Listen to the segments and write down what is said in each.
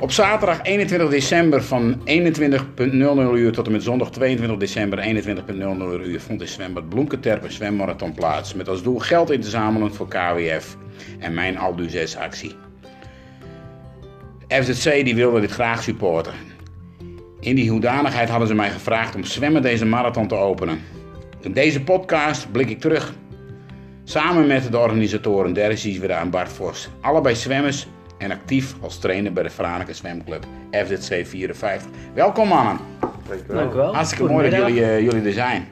Op zaterdag 21 december van 21.00 uur tot en met zondag 22 december 21.00 uur vond in zwembad Bloemketerp een zwemmarathon plaats. Met als doel geld in te zamelen voor KWF en mijn Aldu 6 actie. FZC die wilde dit graag supporten. In die hoedanigheid hadden ze mij gevraagd om zwemmen deze marathon te openen. In deze podcast blik ik terug. Samen met de organisatoren Derris Isweda en Bart Vos. Allebei zwemmers en actief als trainer bij de Franeker Zwemclub FZC 54. Welkom mannen. Dank u wel. Hartstikke mooi dat jullie, uh, jullie er zijn.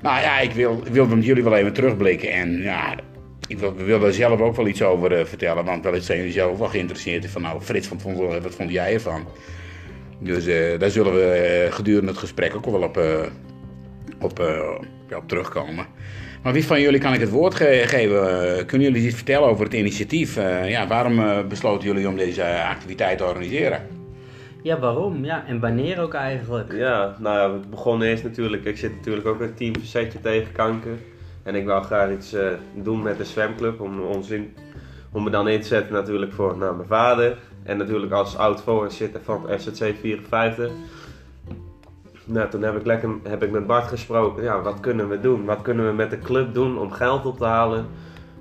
Nou ja, ik wil, wil met jullie wel even terugblikken. En ja, ik wil, wil daar zelf ook wel iets over uh, vertellen. Want wel zijn jullie zelf wel geïnteresseerd. Van nou, Frits, wat vond, wat vond jij ervan? Dus uh, daar zullen we gedurende het gesprek ook wel op, op, ja, op terugkomen. Maar wie van jullie kan ik het woord ge geven? Kunnen jullie iets vertellen over het initiatief? Uh, ja, waarom uh, besloten jullie om deze activiteit te organiseren? Ja, waarom? Ja, en wanneer ook eigenlijk? Ja, nou ja, we begonnen eerst natuurlijk. Ik zit natuurlijk ook in het team Verzetje tegen kanker. En ik wil graag iets uh, doen met de zwemclub om, ons in, om me dan in te zetten natuurlijk voor nou, mijn vader. En natuurlijk als oud voorzitter van SZC 54 nou, toen heb ik, lekker, heb ik met Bart gesproken. Ja, wat kunnen we doen? Wat kunnen we met de club doen om geld op te halen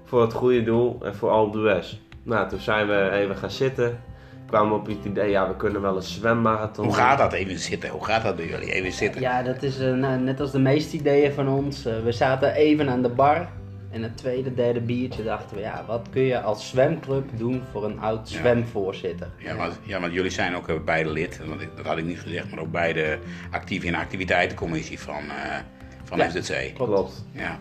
voor het goede doel en voor al de Nou, toen zijn we even gaan zitten. Kwamen op het idee, ja, we kunnen wel een zwemmarathon. Hoe gaat dat even zitten? Hoe gaat dat bij jullie? Even zitten. Ja, dat is uh, nou, net als de meeste ideeën van ons. Uh, we zaten even aan de bar. En het tweede, derde biertje dachten we, ja, wat kun je als zwemclub doen voor een oud ja. zwemvoorzitter? Ja want, ja, want jullie zijn ook uh, beide lid, dat had ik niet gezegd, maar ook beide actief in de activiteitencommissie van, uh, van ja, FZC. Klopt. Ja.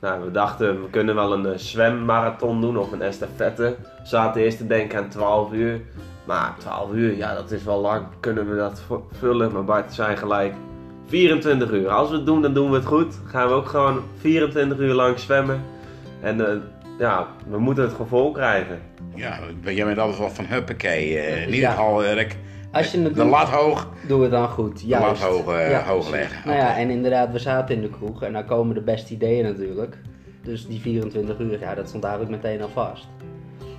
Nou, we dachten, we kunnen wel een uh, zwemmarathon doen of een estafette. We zaten eerst te denken aan 12 uur. Maar 12 uur, ja, dat is wel lang. Kunnen we dat vullen? Maar Bart zei gelijk, 24 uur. Als we het doen, dan doen we het goed. Gaan we ook gewoon 24 uur lang zwemmen. En uh, ja, we moeten het gevolg krijgen. Ja, jij bent altijd wel van huppakee. Uh, niet ja. al, uh, Als je het de lat hoog. Doe het dan goed. De lat hoog, ja, hoog leggen. Nou okay. ja, en inderdaad, we zaten in de kroeg en dan komen de beste ideeën natuurlijk. Dus die 24 uur, ja, dat stond eigenlijk meteen al vast.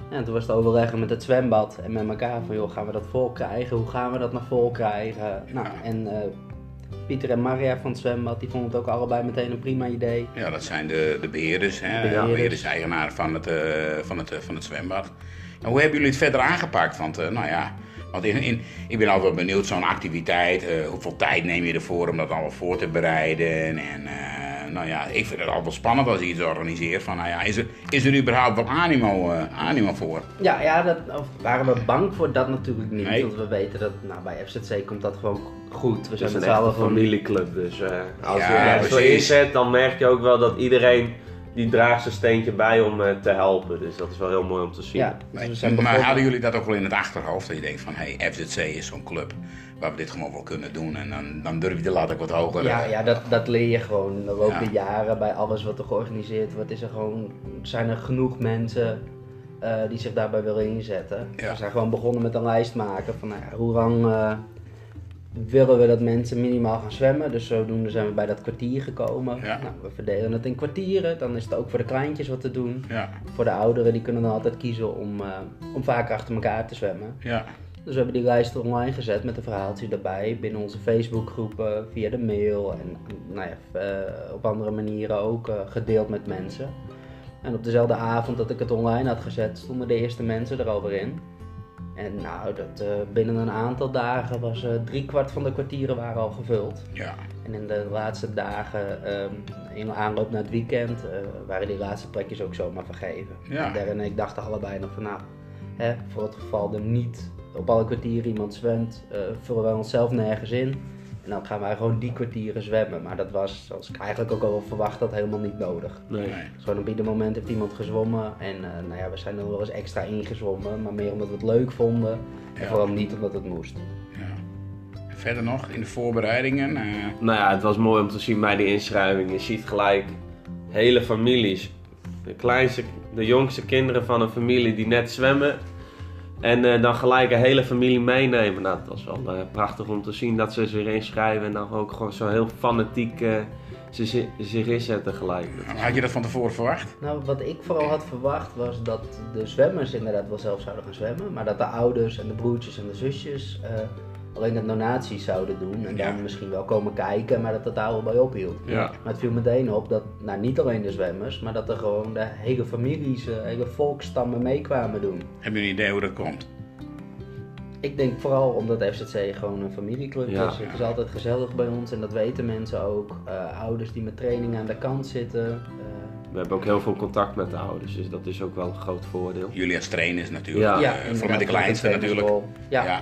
En toen was het overleggen met het zwembad en met elkaar van, joh, gaan we dat vol krijgen? Hoe gaan we dat naar vol krijgen? Nou, en Pieter en Maria van het zwembad, die vonden het ook allebei meteen een prima idee. Ja, dat zijn de, de beheerders, hè? De beheerders, beheerders eigenaar van het, uh, van, het, uh, van het zwembad. En hoe hebben jullie het verder aangepakt? Want, uh, nou ja, want in, in, ik ben altijd wel benieuwd, zo'n activiteit, hoeveel tijd neem je ervoor om dat allemaal voor te bereiden? En nou ja, ik vind het altijd wel spannend als je iets organiseert. Van, nou ja, is, er, is er überhaupt wel animo, animo voor? Ja, ja dat, of waren we bang voor dat natuurlijk niet. Nee. Want we weten dat nou, bij FZC komt dat gewoon goed. We zijn met z'n allen familieclub. Dus uh, als ja, je het zo inzet, dan merk je ook wel dat iedereen die draagt zijn steentje bij om uh, te helpen. Dus dat is wel heel mooi om te zien. Ja, dus maar, maar hadden jullie dat ook wel in het achterhoofd? Dat je denkt van, hé, hey, FZC is zo'n club waar we dit gewoon wel kunnen doen. En dan, dan durf je de lat ook wat hoger. Ja, ja dat, dat leer je gewoon. De loop de jaren bij alles wat er georganiseerd wordt, is er gewoon, zijn er genoeg mensen uh, die zich daarbij willen inzetten. Ja. We zijn gewoon begonnen met een lijst maken van nou ja, hoe lang uh, willen we dat mensen minimaal gaan zwemmen. Dus zodoende zijn we bij dat kwartier gekomen. Ja. Nou, we verdelen het in kwartieren. Dan is het ook voor de kleintjes wat te doen. Ja. Voor de ouderen, die kunnen dan altijd kiezen om, uh, om vaker achter elkaar te zwemmen. Ja. Dus we hebben die lijst online gezet met een verhaaltje erbij. Binnen onze Facebookgroepen, via de mail en nou ja, uh, op andere manieren ook uh, gedeeld met mensen. En op dezelfde avond dat ik het online had gezet, stonden de eerste mensen er alweer in. En nou, dat, uh, binnen een aantal dagen was uh, drie kwart van de kwartieren waren al gevuld. Ja. En in de laatste dagen, um, in aanloop naar het weekend, uh, waren die laatste plekjes ook zomaar vergeven. Ja. En en ik dachten allebei nog van nou, hè, voor het geval er niet op alle kwartieren iemand zwemt, vullen wij onszelf nergens in. En dan gaan wij gewoon die kwartieren zwemmen. Maar dat was, zoals ik eigenlijk ook al verwacht had, helemaal niet nodig. Nee. Gewoon op ieder moment heeft iemand gezwommen. En uh, nou ja, we zijn er wel eens extra ingezwommen. Maar meer omdat we het leuk vonden. En Ja. vooral niet omdat het moest. Ja. En verder nog in de voorbereidingen? eh, Nou ja, het was mooi om te zien bij de inschrijving. Je ziet gelijk hele families. De kleinste, de jongste kinderen van een familie die net zwemmen. En eh, dan gelijk een hele familie meenemen. Nou, dat was wel eh, prachtig om te zien dat ze zich inschrijven en dan ook gewoon zo heel fanatiek eh, ze, zi- zich inzetten gelijk. Had je dat van tevoren verwacht? Nou, wat ik vooral had verwacht was dat de zwemmers inderdaad wel zelf zouden gaan zwemmen, maar dat de ouders en de broertjes en de zusjes eh, alleen de donaties zouden doen en Ja. dan misschien wel komen kijken, maar dat het daar wel bij ophield. Ja. Maar het viel meteen op dat, nou niet alleen de zwemmers, maar dat er gewoon de hele families, eh, hele volkstammen meekwamen doen. Hebben jullie een idee hoe dat komt? Ik denk vooral omdat FZC gewoon een familieclub Ja. is. Het is altijd gezellig bij ons en dat weten mensen ook. Eh, ouders die met trainingen aan de kant zitten. eh, We hebben ook heel veel contact met de ouders, dus dat is ook wel een groot voordeel. Jullie als trainers natuurlijk. Ja. Eh, ja, voor met de kleinste de natuurlijk. Ja. Ja.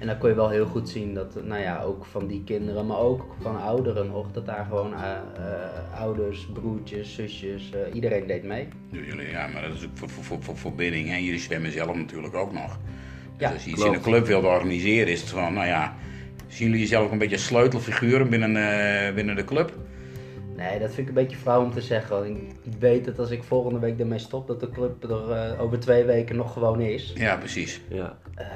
En dan kon je wel heel goed zien dat, nou ja, ook van die kinderen, maar ook van ouderen nog, dat daar gewoon eh, eh, ouders, broertjes, zusjes, eh, iedereen deed mee. Jullie, ja, maar dat is ook voor, voor, voor, voor verbinding. En jullie zwemmen zelf natuurlijk ook nog. Dus Ja, als je iets klopt. in een club wilt organiseren, is het van, nou ja, zien jullie jezelf ook een beetje sleutelfiguren binnen, eh, binnen de club? Nee, dat vind ik een beetje flauw om te zeggen. want Ik weet dat als ik volgende week ermee stop, dat de club er eh, over twee weken nog gewoon is. Ja, precies. Ja, Eh,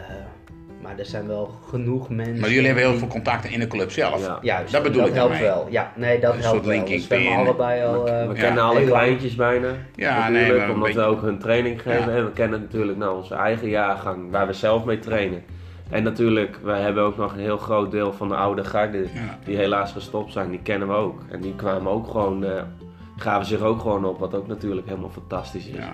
maar er zijn wel genoeg mensen. Maar jullie hebben heel veel contacten in de club zelf. ja. Juist, Dat bedoel dat ik helpt daarmee. wel. Ja, nee, dat Een helpt soort wel. linking We zwemmen pin. allebei al. We, eh, we Ja, kennen alle kleintjes bijna. Ja, natuurlijk, nee, maar omdat beetje- we ook hun training geven. Ja. En we kennen natuurlijk nou, onze eigen jaargang, waar we zelf mee trainen. En natuurlijk, wij hebben ook nog een heel groot deel van de oude garde, Ja. die helaas gestopt zijn, die kennen we ook. En die kwamen ook gewoon, eh, gaven zich ook gewoon op, wat ook natuurlijk helemaal fantastisch is. Ja.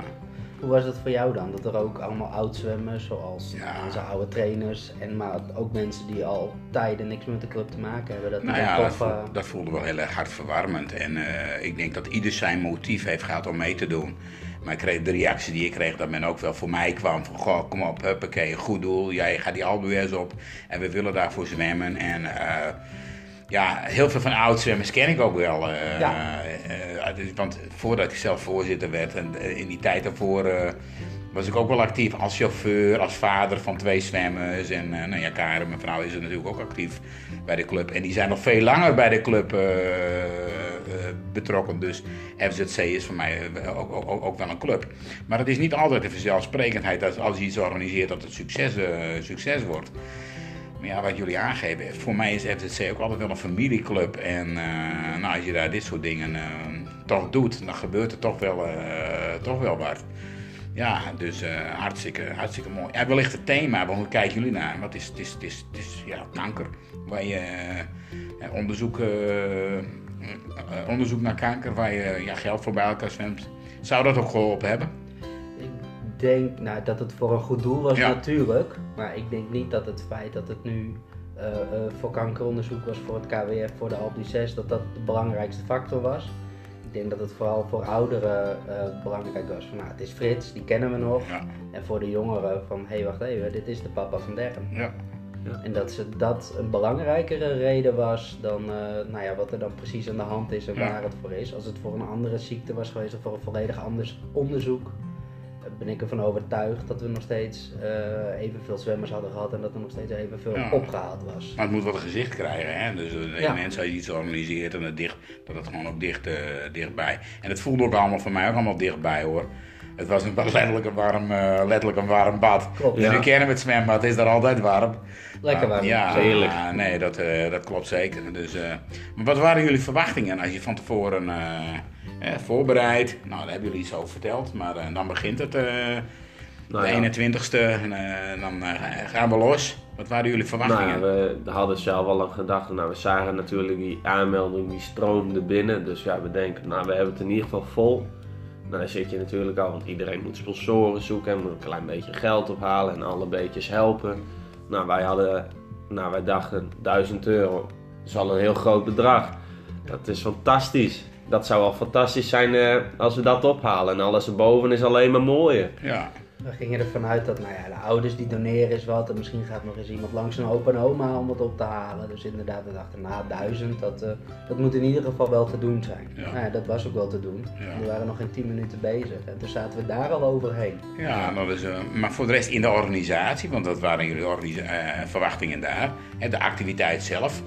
Hoe was het voor jou dan? Dat er ook allemaal oud-zwemmers, zoals Ja. onze oude trainers, en maar ook mensen die al tijden niks met de club te maken hebben. Dat Nou ja, dat, eh, voel- dat voelde wel heel erg hartverwarmend. En eh, ik denk dat ieder zijn motief heeft gehad om mee te doen. Maar ik kreeg de reactie die ik kreeg, dat men ook wel voor mij kwam. Van, goh, kom op, huppakee, goed doel. Jij gaat die Albuers op en we willen daarvoor zwemmen. En eh, ja, heel veel van oud-zwemmers ken ik ook wel. eh, Ja. eh, dus- want voordat ik zelf voorzitter werd en eh, in die tijd daarvoor... eh, was ik ook wel actief als chauffeur, als vader van twee zwemmers. En eh, nou ja, Karen, mijn vrouw, is er natuurlijk ook actief bij de club. En die zijn nog veel langer bij de club eh, eh, betrokken. Dus FZC is voor mij eh, ook, ook, ook, wel een club. Maar het is niet altijd de vanzelfsprekendheid dat als je iets organiseert dat het succes, eh, succes wordt. Ja, wat jullie aangeven, voor mij is FZC ook altijd wel een familieclub. En eh, nou, als je daar dit soort dingen eh, toch doet, dan gebeurt er toch wel, eh, toch wel wat. Ja, dus hartstikke, hartstikke mooi. En wellicht het thema, want hoe kijken jullie naar? Het is, het is, is, is ja, kanker. Waar je onderzoek, onderzoek naar kanker, waar je ja, geld voor bij elkaar zwemt. Zou dat ook geholpen hebben? Ik denk nou, dat het voor een goed doel was Ja. natuurlijk, maar ik denk niet dat het feit dat het nu eh, eh, voor kankeronderzoek was voor het KWF, voor de Alpe 6, dat dat de belangrijkste factor was. Ik denk dat het vooral voor ouderen eh, belangrijk was van nou, het is Frits, die kennen we nog. Ja, En voor de jongeren van hé hey, wacht even, dit is de papa van Derm. ja. En dat ze dat een belangrijkere reden was dan eh, nou ja, wat er dan precies aan de hand is en Ja. waar het voor is. Als het voor een andere ziekte was geweest of voor een volledig anders onderzoek, ben ik ervan overtuigd dat we nog steeds eh, evenveel zwemmers hadden gehad en dat er nog steeds evenveel Ja. opgehaald was. Maar het moet wel een gezicht krijgen, hè? Dus uh, Ja. mensen als je iets organiseert en het dicht, dat het gewoon ook dicht, eh, dichtbij. En het voelde ook allemaal voor mij ook allemaal dichtbij hoor. Het was een, letterlijk, een warm, eh, letterlijk een warm bad. Klopt. Jullie Ja. kennen het zwembad, het is daar altijd warm. Lekker warm. Ja, Heerlijk. nee, dat, eh, dat klopt zeker. Dus, eh, maar wat waren jullie verwachtingen als je van tevoren eh, eh, voorbereidt? Nou, daar hebben jullie iets over verteld, maar eh, dan begint het. eh, Nou de ja. 21ste, en eh, dan eh, gaan we los. Wat waren jullie verwachtingen? Nou, we hadden zelf al een gedachte. Nou, we zagen natuurlijk die aanmelding, die stroomde binnen. Dus ja, we denken, nou, we hebben het in ieder geval vol. Nou, dan zit je natuurlijk al, want iedereen moet sponsoren zoeken en moet een klein beetje geld ophalen en alle beetjes helpen. Nou, wij hadden, nou, wij dachten 1000 euro is al een heel groot bedrag. Dat is fantastisch. Dat zou al fantastisch zijn eh, als we dat ophalen. En alles erboven is alleen maar mooier. Ja. We gingen ervan uit dat nou ja, de ouders die doneren is wat en misschien gaat nog eens iemand langs een opa en oma om het op te halen. Dus inderdaad, we dachten na duizend, dat, eh, dat moet in ieder geval wel te doen zijn. Ja. Nou ja, dat was ook wel te doen. Ja. We waren nog geen 10 minuten bezig en toen zaten we daar al overheen. Ja, dat is, maar voor de rest in de organisatie, want dat waren jullie organisa- eh, verwachtingen daar. Hè, de activiteit zelf.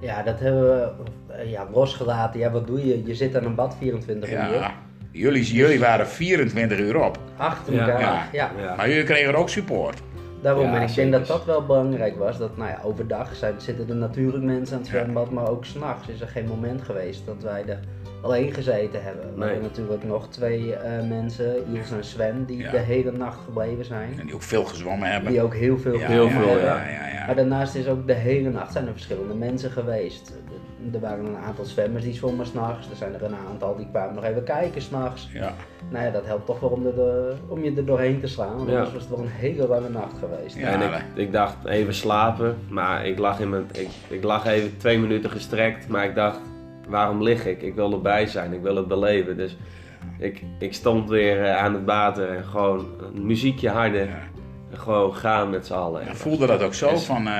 Ja, dat hebben we eh, ja, losgelaten. Ja, wat doe je? Je zit aan een bad 24 uur. Jullie, jullie waren 24 uur op. Achter Ja. elkaar. Ja. Ja. Ja. Maar jullie kregen er ook support. Daarom, Ja, en ik denk dat dat wel belangrijk was. Dat, nou ja, overdag zijn, zitten er natuurlijk mensen aan het Ja. zwembad, maar ook s'nachts is er geen moment geweest dat wij er alleen gezeten hebben. We Nee. hebben natuurlijk nog twee eh, mensen, Iels en Sven, die Ja. de hele nacht gebleven zijn. En die ook veel gezwommen hebben. Die ook heel veel Ja, Heel veel, ja, ja. ja, ja. Maar daarnaast is ook de hele nacht zijn er verschillende mensen geweest. Er waren een aantal zwemmers die zwommen s'nachts. Er zijn er een aantal die kwamen nog even kijken s'nachts. Ja. Nou ja, dat helpt toch wel om, er de, om je er doorheen te slaan. Want Ja. anders was het wel een hele lange nacht geweest. Ja, en ik, ik dacht even slapen, maar ik lag, in mijn, ik, ik lag even twee minuten gestrekt. Maar ik dacht, waarom lig ik? Ik wil erbij zijn, ik wil het beleven. Dus ik, ik stond weer eh, aan het water en gewoon een muziekje harder. Gewoon gaan met z'n allen. Ja, voelde dat ook zo Is- van, eh,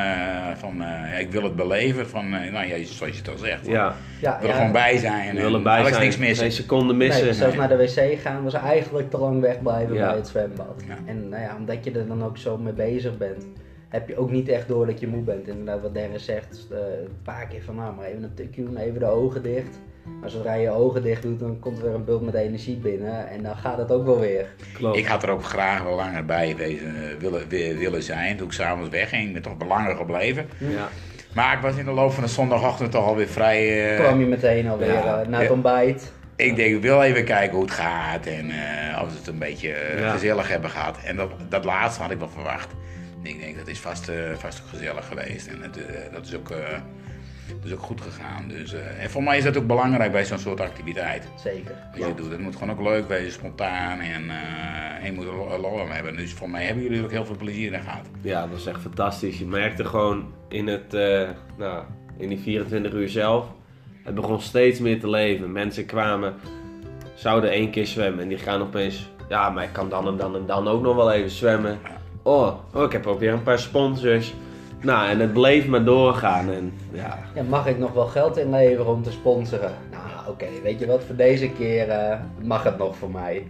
van eh, ja, ik wil het beleven, van, eh, nou ja, zoals je het al zegt. Ja, Ja, Ik wil er gewoon bij zijn ik en wil erbij Alex zijn. niks missen. Geen seconde missen. Nee, zelfs naar de wc gaan was eigenlijk te lang wegblijven Ja. bij het zwembad. Ja. En nou ja, omdat je er dan ook zo mee bezig bent, heb je ook niet echt door dat je moe bent. Inderdaad, wat Dennis zegt, eh, een paar keer van nou, maar even een tukje doen, even de ogen dicht. Maar zodra je je ogen dicht doet, dan komt er weer een bult met energie binnen en dan gaat het ook wel weer. Klopt. Ik had er ook graag wel langer bij wezen, eh, willen, wi- willen zijn. Toen ik s'avonds wegging, ik ben toch langer gebleven. ja. Maar ik was in de loop van de zondagochtend toch alweer vrij... eh, kwam je meteen alweer ja. eh, naar het ontbijt. Ik denk, ik wil even kijken hoe het gaat en eh, of we het een beetje Ja. gezellig hebben gehad. En dat, dat laatste had ik wel verwacht. Ik denk, dat is vast, eh, vast ook gezellig geweest. En het, dat, is ook, eh, dat is ook goed gegaan. Dus, eh, en voor mij is dat ook belangrijk bij zo'n soort activiteit. Zeker. Wat je doet. Het moet gewoon ook leuk wezen, spontaan en, eh, en je moet er lo- lol aan hebben. Dus voor mij hebben jullie er ook heel veel plezier in gehad. Ja, dat was echt fantastisch. Je merkte gewoon in, het, eh, nou, in die 24 uur zelf, het begon steeds meer te leven. Mensen kwamen, zouden één keer zwemmen en die gaan opeens, ja, maar ik kan dan en dan en dan ook nog wel even zwemmen. Oh, oh ik heb ook weer een paar sponsors. Nou, en het bleef maar doorgaan en ja, Ja, mag ik nog wel geld inleveren om te sponsoren? Nou, oké, weet je wat, voor deze keer eh, mag het nog voor mij.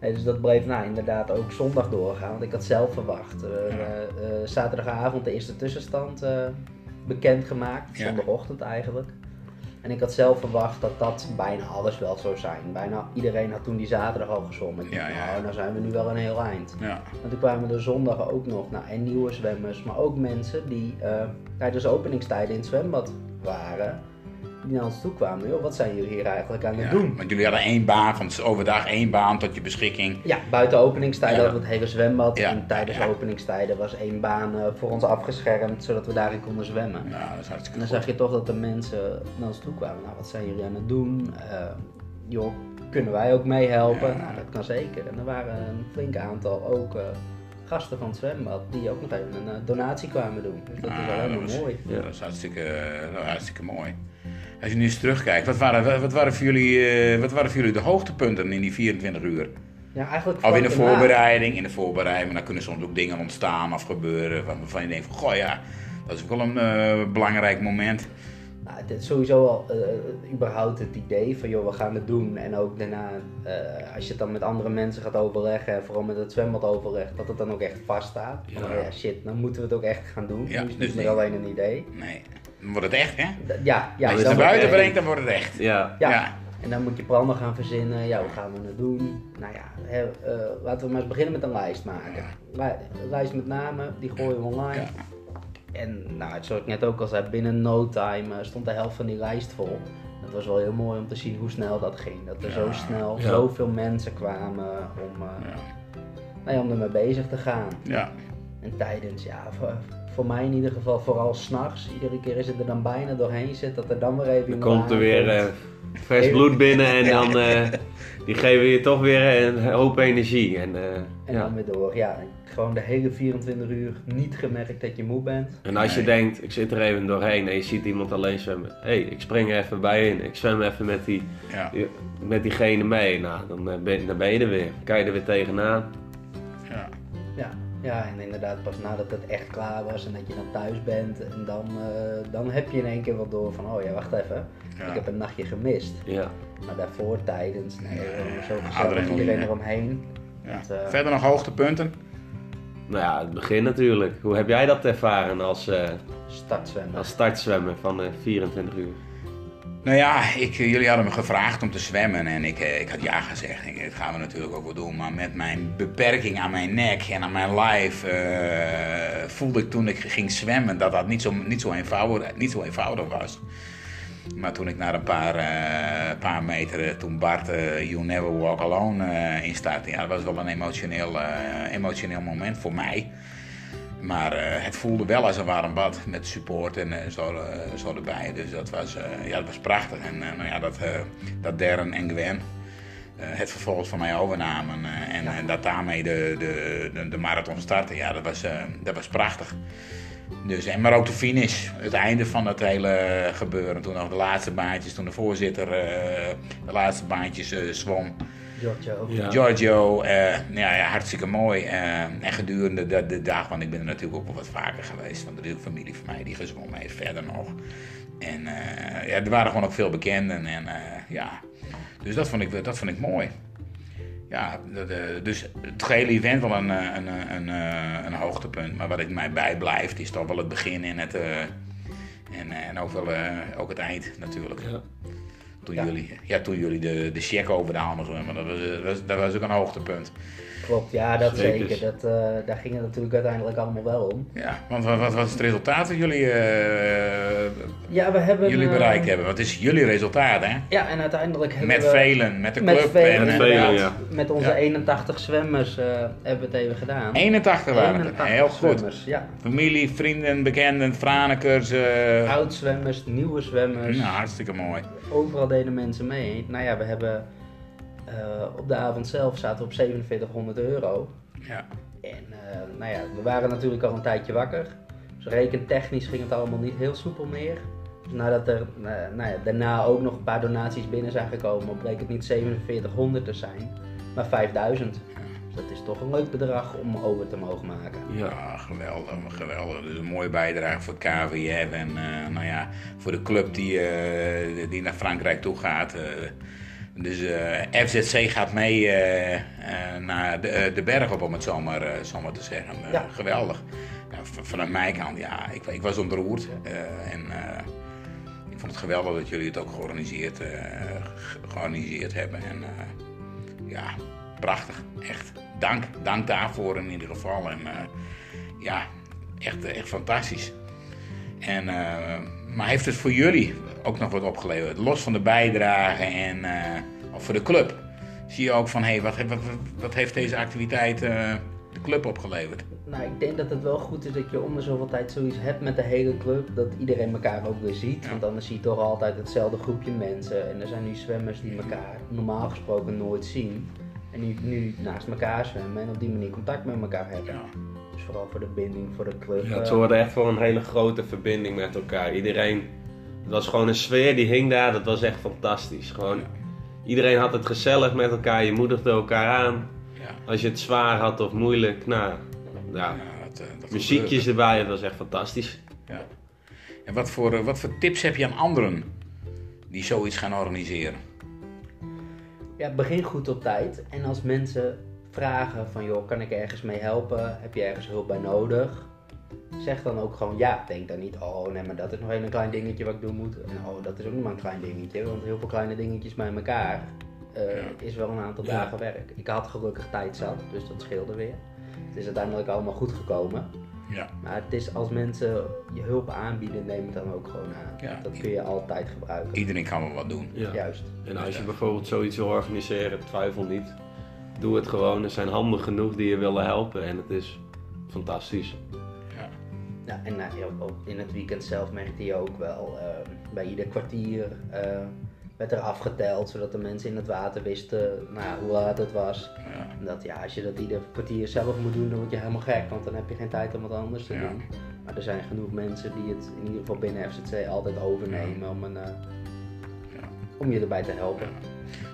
Nee, dus dat bleef nou inderdaad ook zondag doorgaan, want ik had zelf verwacht. eh, eh, zaterdagavond de eerste tussenstand eh bekendgemaakt, zondagochtend eigenlijk. En ik had zelf verwacht dat dat bijna alles wel zou zijn. Bijna iedereen had toen die zaterdag al gezwommen. Ik Ja, ja, ja. nou, dan zijn we nu wel een heel eind. Ja. En toen kwamen er zondag ook nog nou, en nieuwe zwemmers, maar ook mensen die eh, tijdens openingstijden in het zwembad waren. Die naar ons toe kwamen. Joh, wat zijn jullie hier eigenlijk aan het Ja, doen? Want jullie hadden één baan, van overdag één baan tot je beschikking. Ja, buiten openingstijden hadden we het hele zwembad. En tijdens openingstijden was één baan eh, voor ons afgeschermd, zodat we daarin konden zwemmen. Ja, dat is En hartstikke dan goed. zag je toch dat de mensen naar ons toe kwamen. Nou, wat zijn jullie aan het doen? Eh, joh, kunnen wij ook meehelpen? Ja. Nou, dat kan zeker. En er waren een flink aantal ook eh, gasten van het zwembad die ook nog even een donatie kwamen doen. Dus dat is Ah, wel helemaal dat is- mooi. Ja, dat is hartstikke, hartstikke mooi. Als je nu eens terugkijkt, wat waren, wat waren, voor jullie, eh, wat waren voor jullie de hoogtepunten in die 24 uur? Ja, eigenlijk Of in de voorbereiding, in de voorbereiding, maar dan kunnen soms ook dingen ontstaan of gebeuren waarvan je denkt van, goh ja, dat is ook wel een eh, belangrijk moment. Nou, het is sowieso al eh, überhaupt het idee van joh, we gaan het doen. En ook daarna, als je het dan met andere mensen gaat overleggen, en vooral met het zwembad overlegt, dat het dan ook echt vaststaat. Ja. oh ja, shit, dan moeten we het ook echt gaan doen. Ja, nu is het dus niet meer niet. alleen een idee. Nee, dan wordt het echt hè? D- Ja, ja, Als je het naar buiten wordt- brengt, dan wordt het echt. ja, Ja. Ja. En dan moet je plannen gaan verzinnen. Ja, hoe gaan we het doen? Nou ja, hè, eh, laten we maar eens beginnen met een lijst maken. Li- een lijst met namen, die gooien we online. Ja. En nou, zoals ik net ook al zei, binnen no time eh, stond de helft van die lijst vol. Het was wel heel mooi om te zien hoe snel dat ging. Dat er zo snel Ja. zoveel mensen kwamen om, eh, Ja. nou ja, om ermee bezig te gaan. Ja. En tijdens, ja, voor, mij in ieder geval vooral s'nachts. Iedere keer is het er dan bijna doorheen zit, dat er dan weer even dan komt er weer aankomt. eh, vers bloed binnen en dan eh, die geven je toch weer een hoop energie. En, eh, En ja. dan weer door. Ja, gewoon de hele 24 uur niet gemerkt dat je moe bent. En als je Nee. denkt, ik zit er even doorheen en je ziet iemand alleen zwemmen. Hé, hey, ik spring er even bij in. Ik zwem even met, die, Ja. met diegene mee. Nou, dan ben, dan ben je er weer. Kan je er weer tegenaan. Ja. Ja, ja, en inderdaad pas nadat het echt klaar was en dat je dan thuis bent. En dan, eh, dan heb je in één keer wel door van, oh ja, wacht even. Ja. Ik heb een nachtje gemist. Ja. Maar daarvoor, tijdens, nee, zo gezellig, iedereen eromheen. Ja. Dat, eh, Verder nog hoogtepunten? Nou ja, het begin natuurlijk. Hoe heb jij dat ervaren als, eh, Startzwemmen. als startzwemmer van eh 24 uur? Nou ja, ik, jullie hadden me gevraagd om te zwemmen en ik, eh, ik had ja gezegd. Ik, dat gaan we natuurlijk ook wel doen. Maar met mijn beperking aan mijn nek en aan mijn lijf eh, voelde ik toen ik ging zwemmen dat dat niet zo, niet zo, eenvoudig, niet zo eenvoudig was. Maar toen ik na een paar, eh, paar meter, eh, toen Bart eh, You Never Walk Alone eh instartte, ja, dat was wel een emotioneel, eh, emotioneel moment voor mij. Maar eh, het voelde wel als een warm bad met support en eh, zo, eh, zo erbij. Dus dat was, ja, dat was prachtig. En nou ja, dat, dat Darren en Gwen het vervolgens van mij overnamen en, en dat daarmee de, de, de, de marathon startte, ja, dat was, dat was prachtig. Dus, en, maar ook de finish, het einde van dat hele gebeuren. Toen nog de laatste baantjes, toen de voorzitter de laatste baantjes eh, zwom. Giorgio. Ja. Giorgio, eh, ja, ja, hartstikke mooi. eh, en gedurende de, de dag, want ik ben er natuurlijk ook wel wat vaker geweest, want er is een familie van mij die gezwommen heeft verder nog. En eh, ja, er waren gewoon ook veel bekenden en eh, ja, dus dat vond ik, dat vond ik mooi. Ja, dat, dus het gehele event wel een, een, een, eh, een hoogtepunt, maar wat ik mij bijblijft is toch wel het begin en het, eh, en, en ook wel eh, ook het eind natuurlijk. Ja. Toen, Ja. jullie, ja, toen jullie de, de check over de handen zwemmen, dat was, eh, dat, was, dat was ook een hoogtepunt. Klopt, ja, dat Zeker. zeker. Dat, eh, daar ging het natuurlijk uiteindelijk allemaal wel om. Ja, want wat, wat was het resultaat dat jullie, eh, Ja, we hebben... jullie eh, bereikt hebben? Wat is jullie resultaat, hè? Ja, en uiteindelijk hebben Met we... velen, met de Met club. velen, en, Met eh, velen, ja. Met onze Ja. 81 zwemmers eh, hebben we het even gedaan. 81 waren het. 81 Heel goed. ja. Familie, vrienden, bekenden, Franekers. eh Oud-zwemmers, nieuwe zwemmers. nou, hartstikke mooi. Overal deden mensen mee. Nou ja, we hebben... eh, op de avond zelf zaten we op 4700 euro. Ja. En eh, nou ja, we waren natuurlijk al een tijdje wakker. Dus rekentechnisch ging het allemaal niet heel soepel meer. Dus nadat er eh, nou ja, daarna ook nog een paar donaties binnen zijn gekomen, bleek het niet 4700 te zijn, maar 5000. Dus dat is toch een leuk bedrag om over te mogen maken. Ja, geweldig, geweldig. Dus een mooie bijdrage voor KVF en nou ja, voor de club die, die naar Frankrijk toe gaat. Dus eh, FZC gaat mee eh, eh, naar de, de berg op, om het zo maar, zo maar te zeggen. Ja. Geweldig. Vanuit mijn kant, ja, ik, ik was ontroerd. en ik vond het geweldig dat jullie het ook georganiseerd, ge- georganiseerd hebben. En ja, prachtig, echt. Dank, dank daarvoor in ieder geval. En ja, echt, echt fantastisch. En, maar heeft het voor jullie ook nog wat opgeleverd? Los van de bijdrage en of voor de club. Zie je ook van, hé, hey, wat, wat, heeft deze activiteit eh, de club opgeleverd? Nou, ik denk dat het wel goed is dat je om de zoveel tijd zoiets hebt met de hele club, dat iedereen elkaar ook weer ziet. Ja. Want anders zie je toch altijd hetzelfde groepje mensen. En er zijn nu zwemmers die elkaar normaal gesproken nooit zien. En die nu naast elkaar zwemmen en op die manier contact met elkaar hebben. Ja. Dus vooral voor de binding, voor de club. Ja, het eh, zorgde echt voor een hele grote verbinding met elkaar. Iedereen, het was gewoon een sfeer die hing daar, dat was echt fantastisch. Gewoon, iedereen had het gezellig met elkaar, je moedigde elkaar aan. Ja. Als je het zwaar had of moeilijk, nou, ja, Ja, dat, eh, dat muziekjes gebeurde. erbij, dat was echt fantastisch. Ja. En wat voor, eh, wat voor tips heb je aan anderen die zoiets gaan organiseren? Ja, begin goed op tijd. En als mensen vragen van joh, kan ik ergens mee helpen? Heb je ergens hulp bij nodig? Zeg dan ook gewoon ja. Denk dan niet, oh nee, maar dat is nog even een klein dingetje wat ik doen moet. En oh, dat is ook nog maar een klein dingetje. Want heel veel kleine dingetjes bij elkaar eh, is wel een aantal Ja. dagen werk. Ik had gelukkig tijd zat, dus dat scheelde weer. Het is uiteindelijk allemaal goed gekomen. Ja. Maar het is als mensen je hulp aanbieden, neem het dan ook gewoon aan. Ja. Dat kun je altijd gebruiken. Iedereen kan wel wat doen. Ja. Juist. En als je bijvoorbeeld zoiets wil organiseren, twijfel niet. Doe het gewoon, er zijn handen genoeg die je willen helpen en het is fantastisch. Ja. En nou, ja, ook in het weekend zelf merkte je ook wel, eh, bij ieder kwartier eh, werd er afgeteld, zodat de mensen in het water wisten nou, hoe laat het was. Ja. En dat ja, als je dat ieder kwartier zelf moet doen, dan word je helemaal gek, want dan heb je geen tijd om wat anders te Ja. doen. Maar er zijn genoeg mensen die het in ieder geval binnen FCC altijd overnemen om, een, eh, Ja. om je erbij te helpen.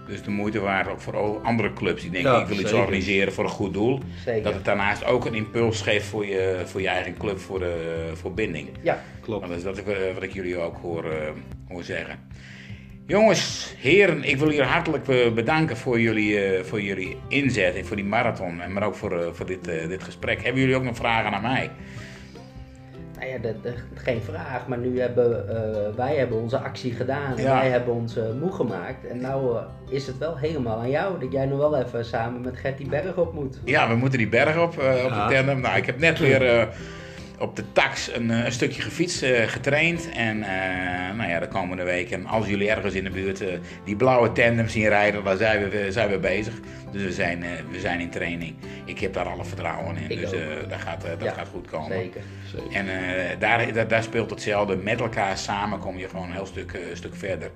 Dus de moeite waard ook voor andere clubs die denken Ja, ik wil iets organiseren voor een goed doel. Zeker. Dat het daarnaast ook een impuls geeft voor je, voor je eigen club, voor, de, voor binding. Ja, Klopt. Want dat is dat ik- wat ik jullie ook hoor, eh, hoor zeggen. Jongens, heren, ik wil jullie hartelijk eh, bedanken voor jullie, eh, voor jullie inzet en voor die marathon. En maar ook voor, eh, voor dit, eh, dit gesprek. Hebben jullie ook nog vragen aan mij? Nou ja, dat, dat- geen vraag. Maar nu hebben eh, wij hebben onze actie gedaan. En Ja. wij hebben ons eh, moe gemaakt. En nou eh, is het wel helemaal aan jou. Dat jij nog wel even samen met Gert die berg op moet. Ja, we moeten die berg op, eh, op Ja. de tandem. Nou, ik heb net weer eh, op de tax een, eh, een stukje gefietst, eh, getraind. En eh, nou ja, de komende weken, als jullie ergens in de buurt die blauwe tandem zien rijden, dan zijn we, zijn we bezig. Dus we zijn, we zijn in training. Ik heb daar alle vertrouwen in. Ik dus dat, gaat, dat Ja, gaat goed komen. Zeker. En daar, daar, daar speelt hetzelfde. Met elkaar samen kom je gewoon een heel stuk, stuk verder.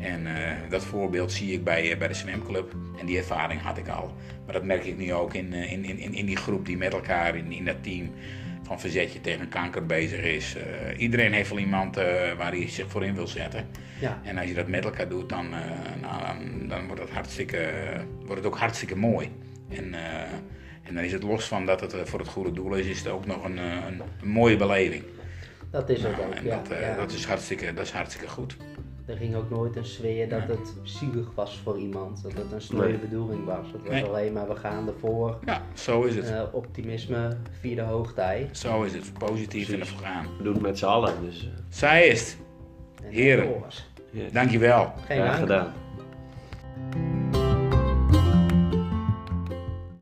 En dat voorbeeld zie ik bij, bij de zwemclub. En die ervaring had ik al. Maar dat merk ik nu ook in, in, in, in die groep die met elkaar in, in dat team van verzetje tegen kanker bezig is. Eh, iedereen heeft wel iemand eh, waar hij zich voor in wil zetten. Ja. En als je dat met elkaar doet, dan, eh, nou, dan, dan wordt, het hartstikke, wordt het ook hartstikke mooi. En, en dan is het los van dat het voor het goede doel is, is het ook nog een, een, een mooie beleving. Dat is het Nou, ook. en Ja, dat, ja. dat, is hartstikke, dat is hartstikke goed. Er ging ook nooit een sfeer dat het zielig was voor iemand. Dat het een sneuwe Nee. bedoeling was. Het was Nee. alleen maar we gaan ervoor. Ja, zo is het. Eh, optimisme via de hoogtij. Zo is het. Positief en ervoor gaan. We doen het met z'n allen, dus eh, Zij is het. En Heren. ja. Dankjewel. Geen graag dank. gedaan.